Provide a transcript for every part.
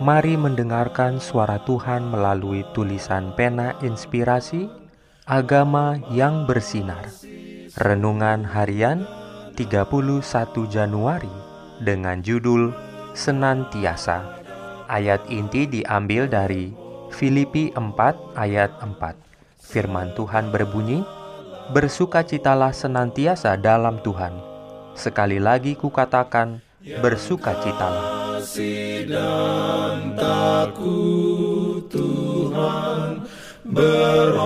Mari mendengarkan suara Tuhan melalui tulisan pena inspirasi Agama yang bersinar. Renungan harian 31 Januari dengan judul Senantiasa. Ayat inti diambil dari Filipi 4 ayat 4. Firman Tuhan berbunyi, Bersukacitalah senantiasa dalam Tuhan. Sekali lagi kukatakan, bersukacitalah kasih dan takut Tuhan beroleh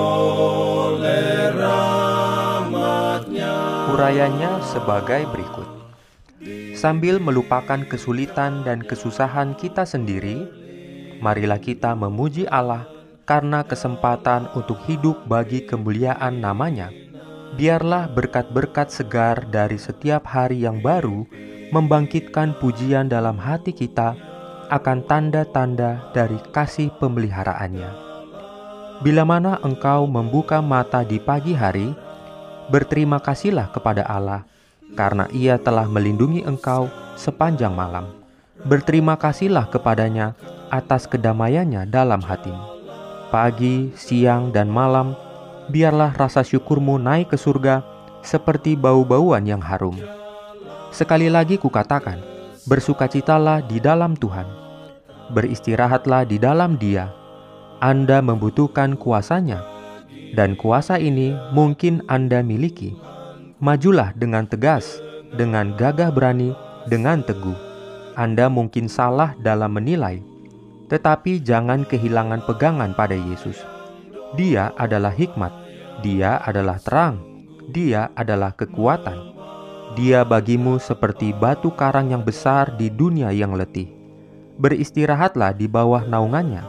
rahmatnya. Urayanya sebagai berikut. Sambil melupakan kesulitan dan kesusahan kita sendiri, marilah kita memuji Allah karena kesempatan untuk hidup bagi kemuliaan namanya. Biarlah berkat-berkat segar dari setiap hari yang baru membangkitkan pujian dalam hati kita akan tanda-tanda dari kasih pemeliharaannya. Bila mana engkau membuka mata di pagi hari, berterima kasihlah kepada Allah karena Ia telah melindungi engkau sepanjang malam. Berterima kasihlah kepadanya atas kedamaiannya dalam hatimu. Pagi, siang, dan malam, biarlah rasa syukurmu naik ke surga seperti bau-bauan yang harum. Sekali lagi kukatakan, bersukacitalah di dalam Tuhan. Beristirahatlah di dalam Dia. Anda membutuhkan kuasanya, dan kuasa ini mungkin Anda miliki. Majulah dengan tegas, dengan gagah berani, dengan teguh. Anda mungkin salah dalam menilai, tetapi jangan kehilangan pegangan pada Yesus. Dia adalah hikmat, Dia adalah terang, Dia adalah kekuatan. Dia bagimu seperti batu karang yang besar di dunia yang letih. Beristirahatlah di bawah naungannya.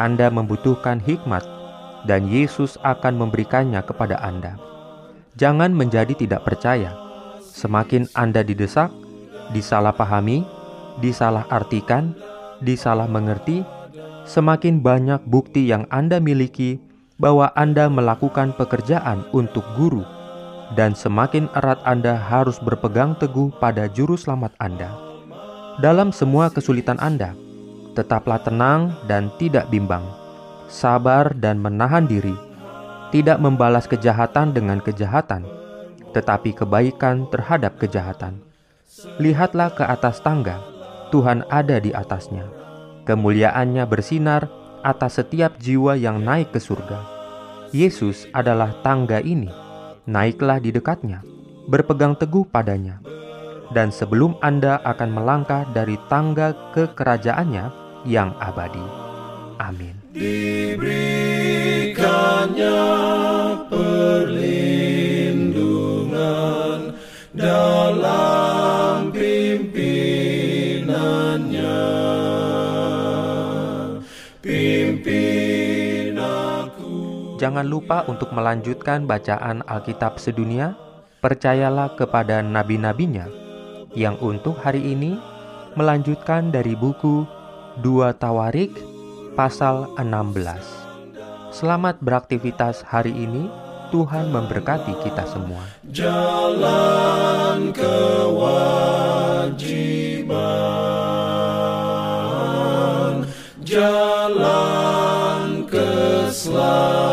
Anda membutuhkan hikmat, dan Yesus akan memberikannya kepada Anda. Jangan menjadi tidak percaya. Semakin Anda didesak, disalahpahami, disalahartikan, disalah mengerti, semakin banyak bukti yang Anda miliki bahwa Anda melakukan pekerjaan untuk guru dan semakin erat Anda harus berpegang teguh pada juru selamat Anda. Dalam semua kesulitan Anda, tetaplah tenang dan tidak bimbang, sabar dan menahan diri, tidak membalas kejahatan dengan kejahatan, tetapi kebaikan terhadap kejahatan. Lihatlah ke atas tangga, Tuhan ada di atasnya. Kemuliaannya bersinar atas setiap jiwa yang naik ke surga. Yesus adalah tangga ini naiklah di dekatnya, berpegang teguh padanya. Dan sebelum Anda akan melangkah dari tangga ke kerajaannya yang abadi. Amin. Diberikannya perlindungan jangan lupa untuk melanjutkan bacaan Alkitab sedunia. Percayalah kepada nabi-nabinya yang untuk hari ini melanjutkan dari buku 2 Tawarik pasal 16. Selamat beraktivitas hari ini. Tuhan memberkati kita semua. Jalan kewajiban, jalan keselamatan.